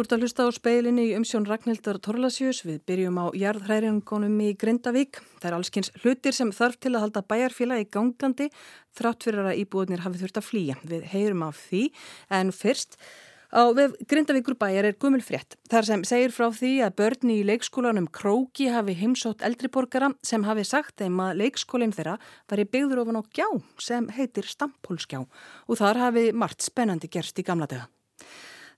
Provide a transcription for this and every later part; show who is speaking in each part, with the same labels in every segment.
Speaker 1: Þú ert að hlusta á speilinni í umsjón Ragnhildar Torlasjus. Við byrjum á jarðhræringunum í Grindavík. Það er allskynns hlutir sem þarf til að halda bæjarfélagi gangandi þrátt fyrir að íbúðinir hafi þurft að flýja. Við heyrum af því en fyrst á Grindavíkur bæjar er gumul frétt. Þar sem segir frá því að börni í leikskólanum Króki hafi heimsótt eldriborgara sem hafi sagt þeim að leikskólinn þeirra var í byggður ofan á gjá sem heitir Stampólsgjá og þar hafi margt spennandi gerst í gamla döga.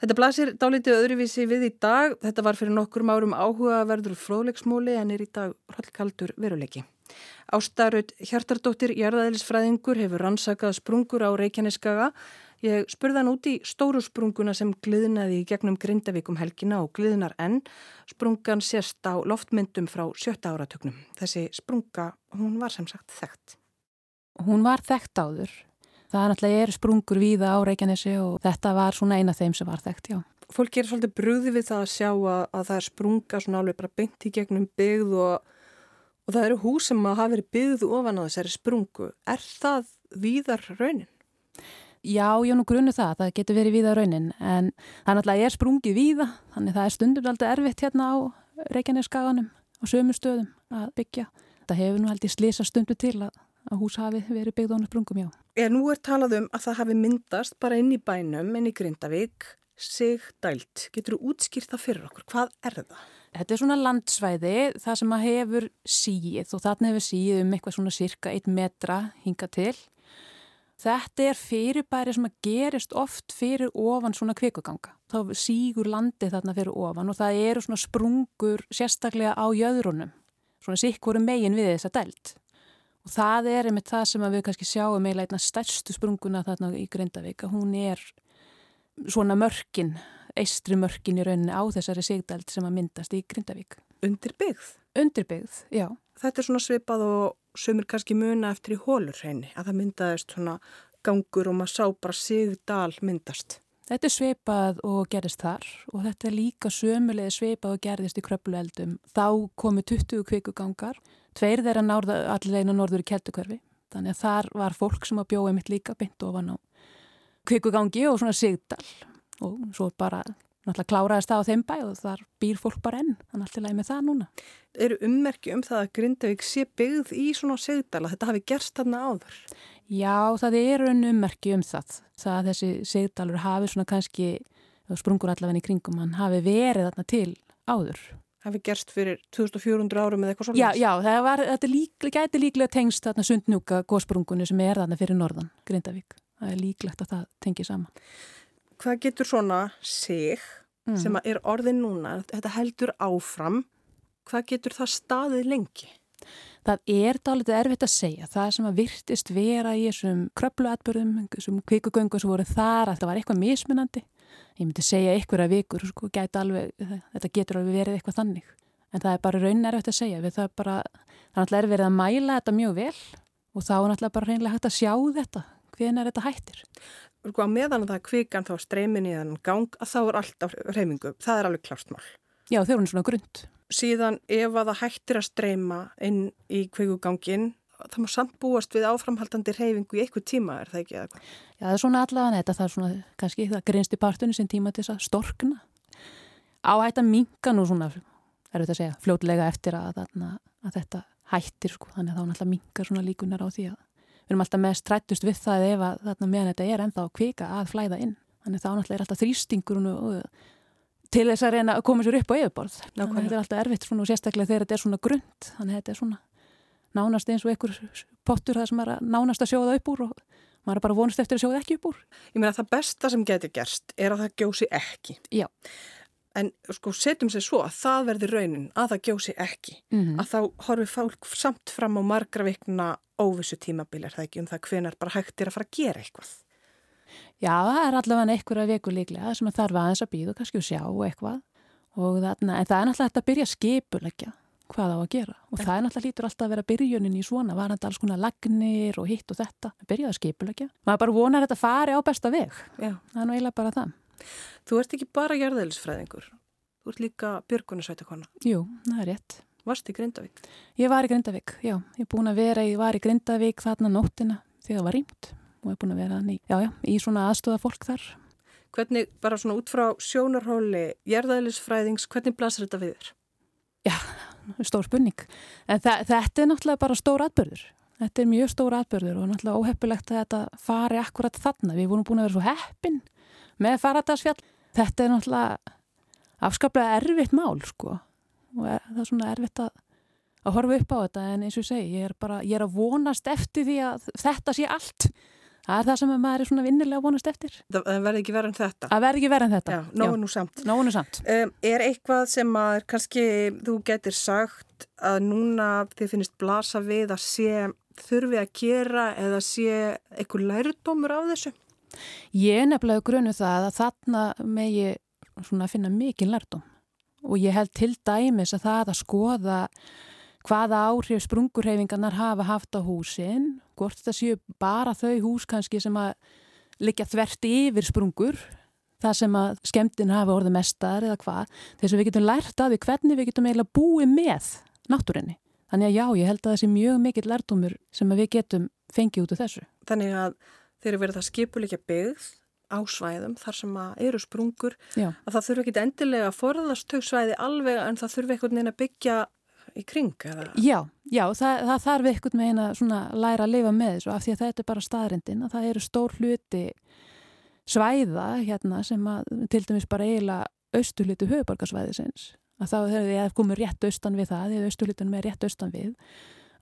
Speaker 1: Þetta blasir dálítið öðruvísi við í dag. Þetta var fyrir nokkur árum áhugaverður fróðleiksmóli en er í dag hallkaldur veruleiki. Ástarut Hjartardóttir Jærðaðilisfræðingur hefur rannsakað sprungur á Reykjaneskaga. Ég spurði hann út í stóru sprunguna sem gliðnaði í gegnum Grindavíkum helgina og gliðnar enn. Sprungan sést á loftmyndum frá sjötta áratögnum. Þessi sprunga, hún var sem sagt þekkt.
Speaker 2: Hún var þekkt áður Það er náttúrulega sprungur víða á Reykjanesi og þetta var svona eina þeim sem var þekkt, já.
Speaker 1: Fólk er svolítið brúði við það að sjá að, að það er sprunga svona alveg bara beint í gegnum byggð og, og það eru hús sem að hafa verið byggð ofan á þessari sprungu. Er það víðar raunin?
Speaker 2: Já, ég nú grunnu það, það getur verið víðar raunin en það náttúrulega er sprungið víða þannig það er stundum alltaf erfitt hérna á Reykjaneskaganum og sömu stöðum að byggja. Það hefur nú haldið slisa stundu til að að hús hafi verið byggð ánum sprungum, já.
Speaker 1: Er nú er talað um að það hafi myndast bara inn í bænum, inn í Grindavík, sig dælt. Getur þú útskýrt það fyrir okkur? Hvað er það?
Speaker 2: Þetta er svona landsvæði, það sem að hefur síð og þarna hefur síð um eitthvað svona cirka 1 metra hinga til. Þetta er fyrirbæri sem að gerist oft fyrir ofan svona kvikuganga. Þá sígur landi þarna fyrir ofan og það eru svona sprungur sérstaklega á jöðrunum. Svona sikkurum megin við þessa dælt. Og það er einmitt það sem við kannski sjáum eiginlega einna stærstu sprunguna þarna í Grindavík að hún er svona mörkin, eistri mörkin í rauninni á þessari sigdæld sem að myndast í Grindavík.
Speaker 1: Undirbyggð?
Speaker 2: Undirbyggð, já.
Speaker 1: Þetta er svona svipað og sömur kannski muna eftir í hólur hreini að það myndaðist svona gangur og maður sá bara sigdal myndast.
Speaker 2: Þetta er sveipað og gerist þar og þetta er líka sömulega sveipað og gerðist í kröplueldum. Þá komu 20 kvikugangar Tveir þeirra náðu allir einu norður í keltukverfi. Þannig að þar var fólk sem að bjóði mitt líka bynd ofan á kvikugangi og svona sigdal. Og svo bara náttúrulega kláraðist það á þeim bæ og þar býr fólk bara enn. Þannig alltaf leið með það núna.
Speaker 1: Eru ummerki um það að Grindavík sé byggð í svona sigdala? Þetta hafi gerst þarna áður?
Speaker 2: Já, það eru ummerki um það. Það að þessi sigdalur hafi svona kannski, sprungur allavega í kringum, hann hafi verið þarna til áður
Speaker 1: hafi gerst fyrir 2400 árum eða eitthvað svolítið.
Speaker 2: Já, já, það var, þetta líklega, gæti líklega tengst þarna sundnjúka gósprungunni sem er þarna fyrir norðan, Grindavík. Það er líklegt að það tengi saman.
Speaker 1: Hvað getur svona sig mm. sem er orðin núna, þetta heldur áfram, hvað getur það staðið lengi?
Speaker 2: Það er dálítið erfitt að segja. Það sem að virtist vera í þessum kröpluatbörðum, þessum kvikugöngum sem voru þar, að það var eitthvað mismunandi ég myndi segja ykkur að vikur sko, alveg, þetta getur alveg verið eitthvað þannig. En það er bara raunin erfitt að segja. Við það er bara, það er verið að mæla þetta mjög vel og þá er náttúrulega bara reynilega hægt að sjá þetta, hvernig er þetta hættir.
Speaker 1: Sko að meðan það kvikan þá streymin í þann gang að þá er alltaf reymingu, það er alveg klárstmál
Speaker 2: Já, þau eru svona grund.
Speaker 1: Síðan ef að það hættir að streyma inn í kvikugangin það má samt búast við áframhaldandi reyfingu í eitthvað tíma, er það ekki eða hvað?
Speaker 2: Já, það er svona allavega þetta, það er svona kannski það grinst í partunni sem tíma til þess að storkna. Áhætt að minka nú svona, er þetta að segja, fljótlega eftir að, að, að þetta hættir sko, þannig að þá náttúrulega minkar svona líkunar á því að við erum alltaf mest trættust við það ef að þarna meðan þetta er ennþá að kvika að flæða inn, þannig þá náttúrulega er alltaf þrýstingur og, til þess að reyna að koma sér upp á yfirborð, þannig að þetta er alltaf erfitt svona og sérstaklega þegar þetta er svona grund, þannig að þetta er svona nánast eins og einhver pottur það sem er að nánast að sjóða upp úr og maður er bara vonast eftir að sjóða ekki upp úr.
Speaker 1: Ég meina að það besta sem getur gerst er að það gjósi ekki.
Speaker 2: Já.
Speaker 1: En sko setjum sér svo að það verður raunin að það gjósi ekki. Mm -hmm. Að þá horfið fólk samt fram á margra vikna óvissu tímabilir það ekki um það hvenar bara hægt er að fara að gera eitthvað.
Speaker 2: Já, það er allavega einhverja viku líklega sem þarf aðeins að býða og kannski að sjá eitthvað. Þarna, en það er náttúrulega að byrja skipulegja hvað á að gera. Og það er náttúrulega lítur alltaf að vera byrjunin í svona, varandi alls konar lagnir og hitt og þetta, byrjaði að skipulegja maður bara vonar þetta fari á besta veg. Já. það er nú eiginlega bara það.
Speaker 1: Þú ert ekki bara gerðeilsfræðingur þú ert líka björgunarsveitakonna
Speaker 2: Jú, það er rétt.
Speaker 1: Varst í Grindavík?
Speaker 2: Ég var í Grindavík, já, ég er búin að vera ég var í Grindavík þarna nóttina þegar það var rýmt. Og ég er búin að vera í, já, já, í svona þar.
Speaker 1: Hvernig, bara svona út frá sjónarhóli, jærðæðilisfræðings, hvernig blasir þetta við þér?
Speaker 2: Já, stór spurning. En þetta er náttúrulega bara stór atbyrður. Þetta er mjög stór atbyrður og náttúrulega óheppilegt að þetta fari akkurat þarna. Við vorum búin að vera svo heppin með faradagsfjall. Þetta er náttúrulega afskaplega erfitt mál, sko. Og er, það er svona erfitt að, að horfa upp á þetta en eins og ég segi, ég er bara, ég er að vonast eftir því að þetta sé allt Það er það sem maður er svona vinnilega vonast eftir.
Speaker 1: Það verði ekki verið en þetta.
Speaker 2: Það verði ekki verið en þetta.
Speaker 1: Já, nógu nú samt.
Speaker 2: Nógu nú samt.
Speaker 1: Um, er eitthvað sem að kannski þú getur sagt að núna þið finnist blasa við að sé þurfi að gera eða sé eitthvað lærutómur af þessu?
Speaker 2: Ég er nefnilega grunu það að þarna megi svona finna mikið lærtóm og ég held til dæmis að það að skoða hvaða áhrif sprungurhefingarnar hafa haft á húsin, hvort það séu bara þau hús kannski sem að liggja þvert yfir sprungur, það sem að skemmtin hafa orðið mestar eða hvað, þess að við getum lært að við hvernig við getum eiginlega búið með náttúrinni. Þannig að já, ég held að það sé mjög mikill lærtumur sem við getum fengið út af þessu.
Speaker 1: Þannig að þeir eru verið að skipuleika byggð á svæðum þar sem eru sprungur,
Speaker 2: já.
Speaker 1: að það þurfa ekki endilega að forðast þau svæði alveg en það þurfa einhvern veginn að byggja í kring? Eða?
Speaker 2: Já, já það, það þarf ekkert með eina læra að lifa með þessu af því að þetta er bara staðrindin að það eru stór hluti svæða hérna sem að til dæmis bara eiginlega austurluti höfuborgarsvæðisins að þá þegar við komum rétt austan við það, eða austurlutunum er rétt austan við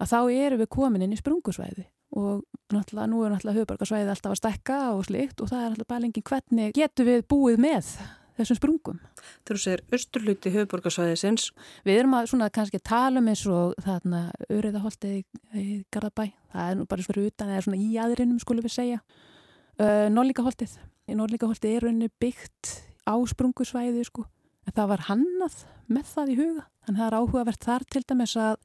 Speaker 2: að þá eru við komin inn í sprungusvæði og náttúrulega nú er náttúrulega höfuborgarsvæði alltaf að stekka og slikt og það er bara lengið hvernig getur við búið með þessum sprungum.
Speaker 1: Þegar þú segir austurluti höfuborgarsvæðisins.
Speaker 2: Við erum að svona kannski tala um eins og þarna öryðaholtið í, í Garðabæ. Það er nú bara svona utan eða svona í aðrinum skulum við segja. Uh, Norlíkaholtið. Norlíkaholtið er rauninni byggt á sprungusvæði sko. En það var hannað með það í huga. Þannig að það er áhugavert þar til dæmis að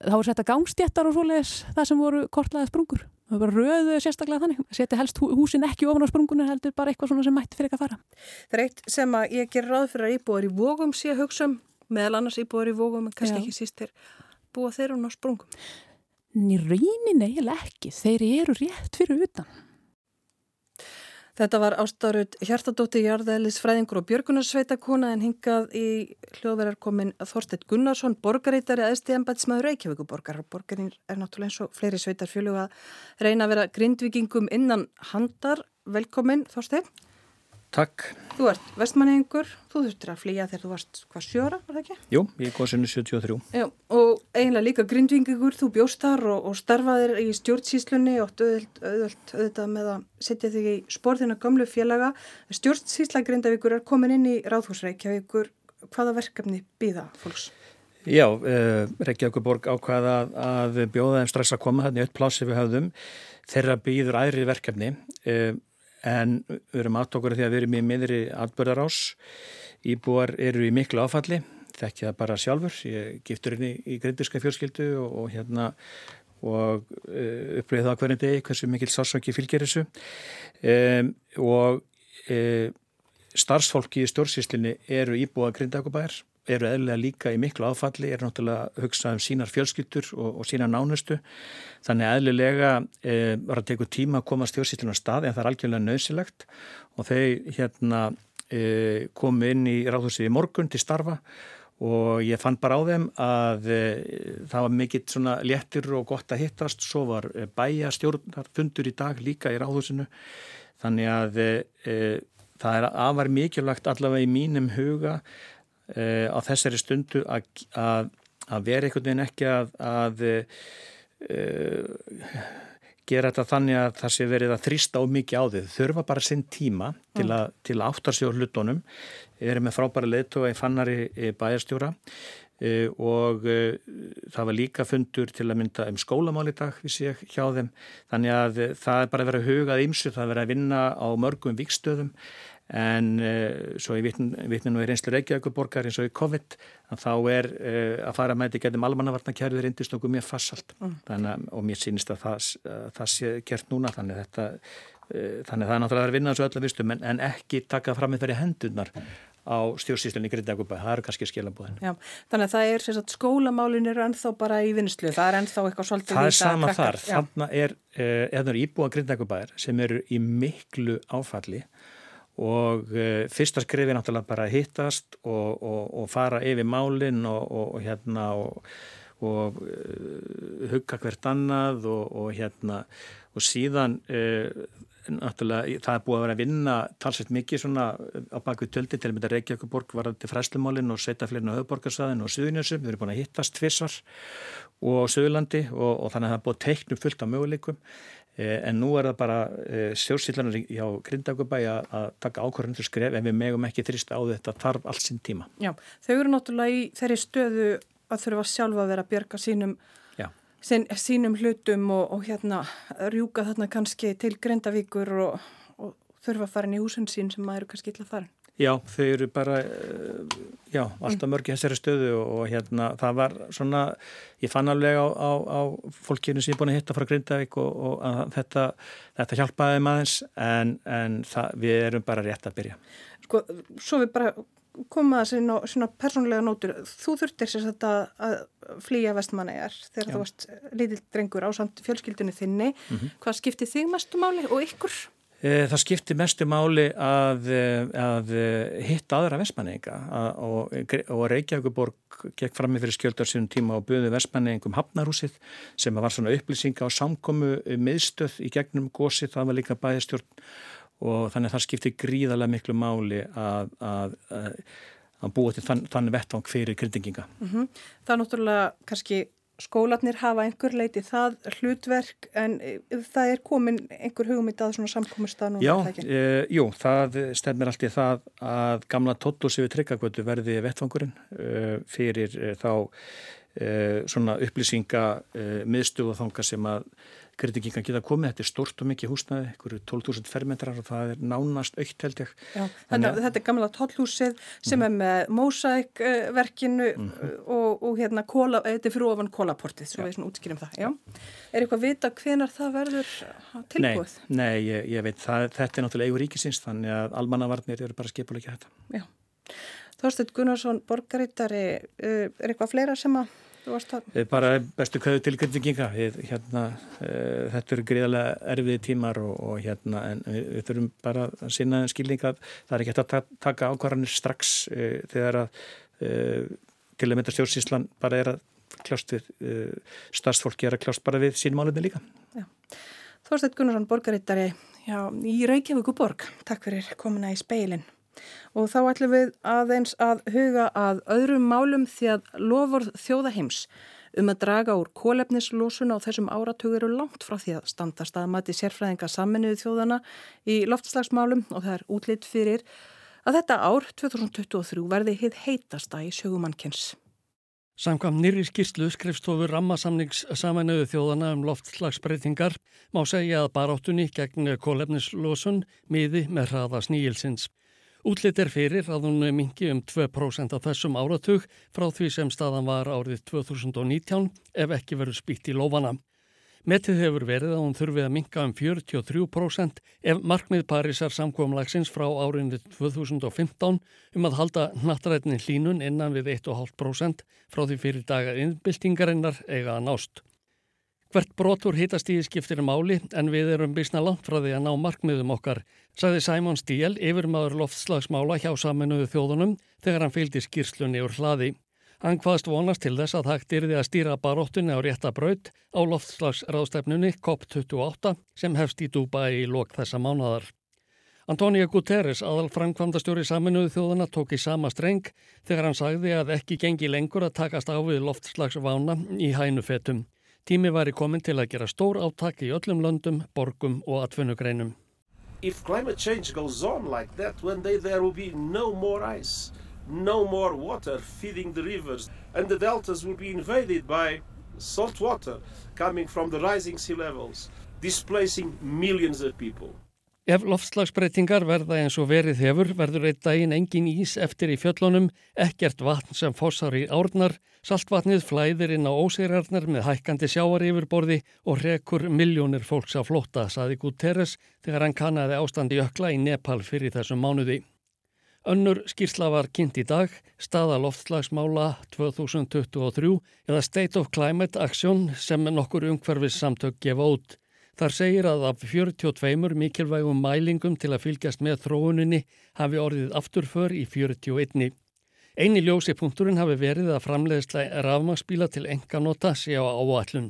Speaker 2: þá er þetta gangstjættar og svoleiðis það sem voru kortlaði sprungur. Það var röðu sérstaklega þannig. Seti helst húsin ekki ofan á sprungunum heldur bara eitthvað svona sem mætti fyrir ekki að fara.
Speaker 1: Það er eitt sem að ég ger ráð fyrir að íbúar í vógum sé að hugsa um, meðal annars íbúar í vógum en kannski Já. ekki sístir búa þeirra á sprungum.
Speaker 2: Ný reynin eiginlega ekki. Þeir eru rétt fyrir utan.
Speaker 1: Þetta var ástarut Hjartadóttir Jarðælis fræðingur og Björgunarsveitakona en hingað í hljóðverðar komin Þorstedt Gunnarsson, borgarítari aðstíð embætsmaður Reykjavíkuborgar. Borgarinn er náttúrulega eins og fleiri sveitarfjölu að reyna að vera grindvikingum innan handar. Velkomin Þorstedt.
Speaker 3: Takk.
Speaker 1: Þú ert vestmanningur, þú þurftir að flýja þegar þú varst hvað sjóra, var það ekki?
Speaker 3: Jú, ég er góðsynni 73.
Speaker 1: Já, og eiginlega líka grindvingingur, þú bjóst þar og, og starfaðir í stjórnsíslunni og auðvitað með að setja þig í sporðina gamlu félaga. Stjórnsísla grindavíkur er komin inn í Ráðhúsreikjavíkur. Hvaða verkefni býða fólks?
Speaker 3: Já, uh, Reykjavíkuborg ákvaða að bjóða þeim strax að koma þannig öll plási við höfðum. Þeirra býður æri verkefni. Uh, en við erum átokkur því að við erum í miðri atbörðarás íbúar eru í miklu áfalli þekkja það bara sjálfur, ég giftur inn í, í grindiska fjórskildu og, og hérna og uh, upplýði það hverjum degi hversu mikil sársaki fylgir þessu. Um, og uh, starfsfólki í stjórnsýslinni eru íbúa grindakubæðar eru eðlega líka í miklu áfalli, er náttúrulega að hugsa um sínar fjölskyttur og, og sínar nánustu. Þannig eðlilega e, var að teku tíma að koma stjórnsýtlunum á stað en það er algjörlega nöðsilegt og þau hérna e, komu inn í ráðhúsið í morgun til starfa og ég fann bara á þeim að e, það var mikill svona léttir og gott að hittast, svo var bæja stjórnarfundur í dag líka í ráðhúsinu. Þannig að e, það er afar mikilvægt allavega í mínum huga á þessari stundu að, að, að vera einhvern veginn ekki að, að uh, gera þetta þannig að það sé verið að þrýsta á mikið á þið. Þurfa bara sinn tíma til að, til að áttar sig á hlutunum. Við erum með frábæra leðtóa í fannari bæjarstjóra Uh, og það var líka fundur til að mynda um skólamál í dag við séum hjá þeim þannig að það er bara að vera hugað ímsu, það er að vera að vinna á mörgum vikstöðum en uh, svo ég vitna nú í reynslu Reykjavíkuborgar eins og í COVID þá er uh, að fara með þetta getum almannavarnakerfið reyndist okkur mjög fassalt mm. þannig, og mér sínist að það, að það sé gert núna þannig þetta uh, þannig það er náttúrulega að vinna þessu öllu vistum en, en ekki taka fram með þeirri hendunar á stjórnsýslinni Grindagupa, það eru kannski skilabúðin.
Speaker 1: Já, þannig að það er sagt, skólamálin eru ennþá bara í vinslu, það er ennþá eitthvað svolítið
Speaker 3: Það er sama krakkar. þar, þannig er, eða eru íbúa Grindagupa sem eru í miklu áfalli og uh, fyrsta skrifi náttúrulega bara hittast og, og, og fara yfir málinn og, og hérna og uh, hugga hvert annað og hérna og síðan uh, náttúrulega það er búið að vera að vinna talsveit mikið svona á baku töldi til að mynda Reykjavíkuborg var þetta fræslumálinn og setja flirna á höfuborgarsæðin og Suðunjösum, við erum búin að hittast tvissar og Suðurlandi og, þannig að það er búið teiknum fullt af möguleikum. eh, en nú er það bara eh, stjórnsýtlanar hjá Grindagubæ að, taka ákvarðandur skref en við megum ekki þrýsta á þetta þarf allt sín tíma.
Speaker 1: Já, þau eru náttúrulega í þeirri stöðu að þurfa sjálfa að vera að bjerga sínum sin, sínum hlutum og, og hérna rjúka þarna kannski til Grendavíkur og, og þurfa að fara inn í húsin sín sem maður eru kannski illa fara.
Speaker 3: Já, þau eru bara, eh, já, alltaf mörg í þessari stöðu og, og hérna það var svona, ég fann alveg á, á, á fólkinu sem ég er búin að hitta frá Grindavík og þetta, þetta hjálpaði maður en, en það, við erum bara rétt að byrja.
Speaker 1: Sko, svo við bara koma það svona, svona persónulega nótur þú þurftir sér þetta að flýja vestmannegar þegar Já. þú varst lítill drengur á samt fjölskyldinu þinni mm -hmm. hvað skipti þig mestu máli og ykkur?
Speaker 3: Eh, það skipti mestu máli að, eh, að eh, hitta aðra vestmannega og, og Reykjavíkuborg gekk fram með fyrir skjöldar sínum tíma og buði vestmannegum hafnarhúsið sem var svona upplýsinga á samkomu miðstöð í gegnum gósið, það var líka bæðistjórn og þannig að það skiptir gríðarlega miklu máli að, að, að búa til þann, þann vettvang fyrir kryndinginga. Mm -hmm.
Speaker 1: Það er náttúrulega kannski skólatnir hafa einhver leiti það hlutverk en það er komin einhver hugmynd að svona samkomist að
Speaker 3: núna Já, e, jú, það stefnir allt í það að gamla tóttlúsi við tryggagötu verði vettvangurinn e, fyrir e, þá svona upplýsinga miðstu og þanga sem að Grindingingan geta komið, þetta er stort og mikið húsnaði, ykkur 12.000 fermetrar og það er nánast aukt held ég.
Speaker 1: Já, þetta, þetta er gamla tóllhúsið sem mm. er með mósækverkinu mm -hmm. og, og hérna kóla, þetta er fyrir ofan kólaportið, svo við svona útskýrum það. Já. Er eitthvað að vita hvenar það verður tilbúið?
Speaker 3: Nei, nei ég, ég veit, það, þetta er náttúrulega eigur ríkisins, þannig að almannavarnir eru bara skipulegja þetta.
Speaker 1: Já. Þorstein Gunnarsson, borgarittari, er eitthvað fleira sem að
Speaker 3: Eh, bara bestu köðu til kryndinginga hérna, uh, þetta eru greiðarlega erfiði tímar og, og hérna en við, við þurfum bara að sinna skilninga það er ekki hægt að taka ákvarðanir strax uh, þegar að uh, til að mynda stjórnsíslan bara er að kljást við starfsfólki er að kljást bara við sínmálunni líka.
Speaker 1: Þorstedt Gunnarsson, borgarittari í Reykjavík og Borg, takk fyrir komuna í speilin Og þá ætlum við aðeins að huga að öðrum málum því að lofur þjóðaheims um að draga úr kólefnislósun á þessum áratug eru langt frá því að standast að mati sérfræðinga sammenniðu þjóðana í loftslagsmálum og það er útlitt fyrir að þetta ár 2023 verði hitt heitasta í sjögumannkens.
Speaker 4: Samkvæm nýri skýrslu skrifstofur rammasamnings sammenniðu þjóðana um loftslagsbreytingar má segja að baráttunni gegn kólefnislósun miði með hraða sníilsins. Útlitt er fyrir að hún mingi um 2% af þessum áratug frá því sem staðan var árið 2019 ef ekki verður spýtt í lofana. Metið hefur verið að hún þurfið að minga um 43% ef markmið Parísar samkvamlagsins frá árið 2015 um að halda nattrætni hlínun innan við 1,5% frá því fyrir daga innbyltingarinnar eiga að nást. Hvert brotur hitast í skiptir máli en við erum bísna langt frá því að ná markmiðum okkar, saði Simon Stíl yfirmaður loftslagsmála hjá saminuðu þjóðunum þegar hann fylgdi skýrslunni úr hlaði. Hann hvaðst vonast til þess að hægt yrði að stýra baróttunni á rétta braut á loftslagsráðstefnunni COP28 sem hefst í Dubai í lok þessa mánadar. Antonija Guterres, aðal framkvamdastjóri saminuðu þjóðuna, tók í sama streng þegar hann sagði að ekki gengi lengur að takast á við loftslagsvána í hænufetum. Tími væri komin til að gera stór áttak í öllum löndum, borgum og atvinnugreinum. If climate change goes on like that, one day there will be no more ice, no more water feeding the rivers and the deltas will be invaded by salt water coming from the rising sea levels, displacing millions of people. Ef loftslagsbreytingar verða eins og verið hefur verður eitt daginn engin ís eftir í fjöllunum, ekkert vatn sem fossar í árnar, saltvatnið flæðir inn á óseirarnar með hækkandi sjáar yfirborði og rekur miljónir fólks á flótta, saði Guterres þegar hann kannaði ástandi ökla í Nepal fyrir þessum mánuði. Önnur skýrsla var kynnt í dag, staða loftslagsmála 2023 eða State of Climate Action sem nokkur umhverfis samtök gefa út. Þar segir að af 42 mikilvægum mælingum til að fylgjast með þróuninni hafi orðið afturför í 41. Einni ljósi punkturinn hafi verið að framleiðsla rafmagsbíla til enganota sé á áallun.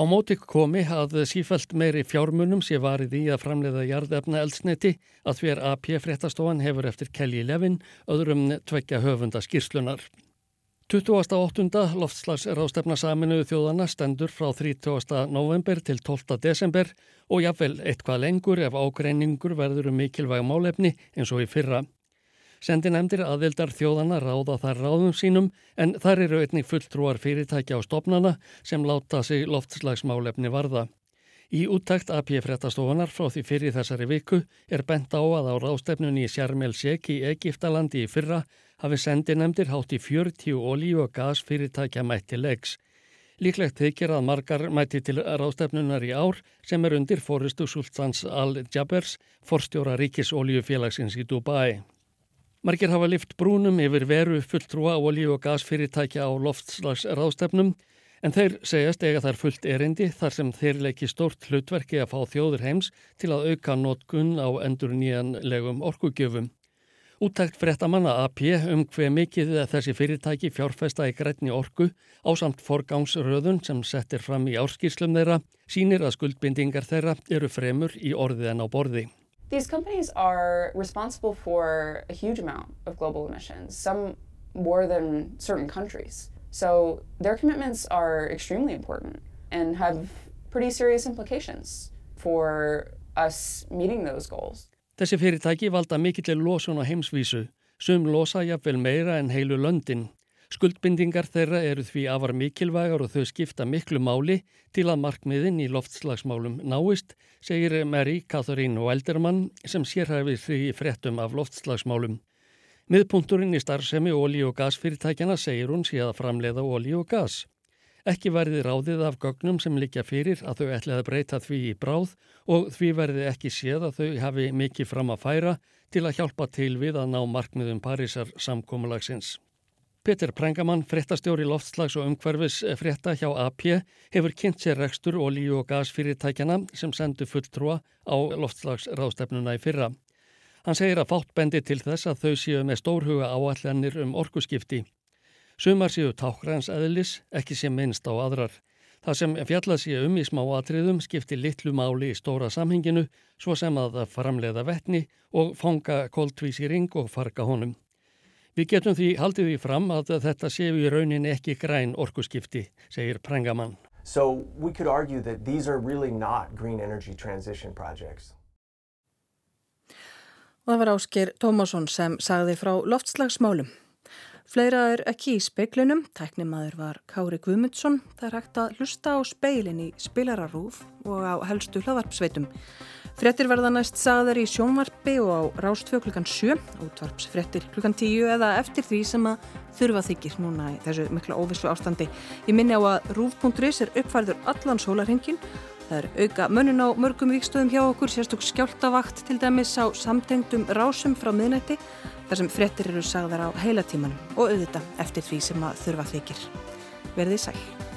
Speaker 4: Á móti komi að sífælt meiri fjármunum sé varið í að framleiða jarðefna eldsneti að því að AP fréttastofan hefur eftir Kelly Levin öðrum tvekja höfunda skýrslunar. 28. loftslags rástefna saminuðu þjóðana stendur frá 30. november til 12. desember og jáfnvel eitthvað lengur ef ágreiningur verður um mikilvæg málefni eins og í fyrra. Sendi nefndir aðildar þjóðana ráða þar ráðum sínum en þar eru einnig fulltrúar fyrirtækja á stopnana sem láta sig loftslagsmálefni varða. Í úttækt AP fréttastofunar frá því fyrir þessari viku er bent á að á rástefnunni í Sjarmel Sek í Egiptalandi í fyrra hafi sendi nefndir hátt í 40 olíu og gas fyrirtækja mætti legs. Líklegt þykir að margar mæti til rástefnunar í ár sem er undir fóristu Sultans Al-Jabers, forstjóra ríkis oljufélagsins í Dubai. Margir hafa lift brúnum yfir veru fulltrúa olíu og gasfyrirtækja á loftslags ráðstefnum en þeir segjast eiga þar fullt erindi þar sem þeir leiki stórt hlutverki að fá þjóður heims til að auka notgun á endur nýjanlegum orkugjöfum. Úttækt frettamanna AP um hver mikið þessi fyrirtæki fjárfesta í grætni orku á samt forgangsröðun sem settir fram í árskýrslum þeirra sínir að skuldbindingar þeirra eru fremur í orðið en á borði.
Speaker 5: These companies are responsible for a huge amount of global emissions, some more than certain countries. So their commitments are extremely important and have pretty serious implications for us meeting those goals.
Speaker 4: Þessi fyrirtæki valda mikill losun á heimsvísu, sum losa jafnvel meira en heilu löndin. Skuldbindingar þeirra eru því afar mikilvægar og þau skipta miklu máli til að markmiðin í loftslagsmálum náist, segir Mary Catherine Weldermann sem sérhæfið því fréttum af loftslagsmálum. Miðpunturinn í starfsemi ólí- og gasfyrirtækjana segir hún sé að framleiða ólí og gas. Ekki verði ráðið af gögnum sem likja fyrir að þau ætlaði að breyta því í bráð og því verði ekki séð að þau hafi mikið fram að færa til að hjálpa til við að ná markmiðum Parísar samkómulagsins. Petur Prengamann, fréttastjóri loftslags og umhverfis frétta hjá AP, hefur kynnt sér rekstur olíu og gasfyrirtækjana sem sendu fulltrúa á loftslagsráðstefnuna í fyrra. Hann segir að fátt bendi til þess að þau séu með stórhuga áallanir um orkuskipti. Sumar séu tákræns eðlis, ekki sem minnst á aðrar. Það sem fjallað séu um í smá atriðum skipti litlu máli í stóra samhenginu, svo sem að framleiða vettni og fanga kóltvísi ring og farga honum. Við getum því haldið því fram að þetta séu í raunin ekki græn orkuskipti, segir Prengamann.
Speaker 6: So we could argue that these are really not green energy transition projects.
Speaker 1: Og það var Ásker Tómasson sem sagði frá loftslagsmálum. Fleira er ekki í speiklunum, tæknimaður var Kári Guðmundsson, það er hægt að hlusta á speilin í spilararúf og á helstu hlaðvarpsveitum. Frettir verða næst sagðar í sjónvarpi og á Rástvö klukkan 7, útvarpsfrettir klukkan 10 eða eftir því sem að þurfa þykir núna í þessu mikla óvissu ástandi. Ég minni á að rúf.is er uppfærður allan sólarhengin. Það er auka mönnun á mörgum vikstöðum hjá okkur, sérstokk skjáltavakt til dæmis á samtengdum rásum frá miðnætti þar sem frettir eru sagðar á heilatímanum og auðvita eftir því sem að þurfa þykir. Verðið sæl.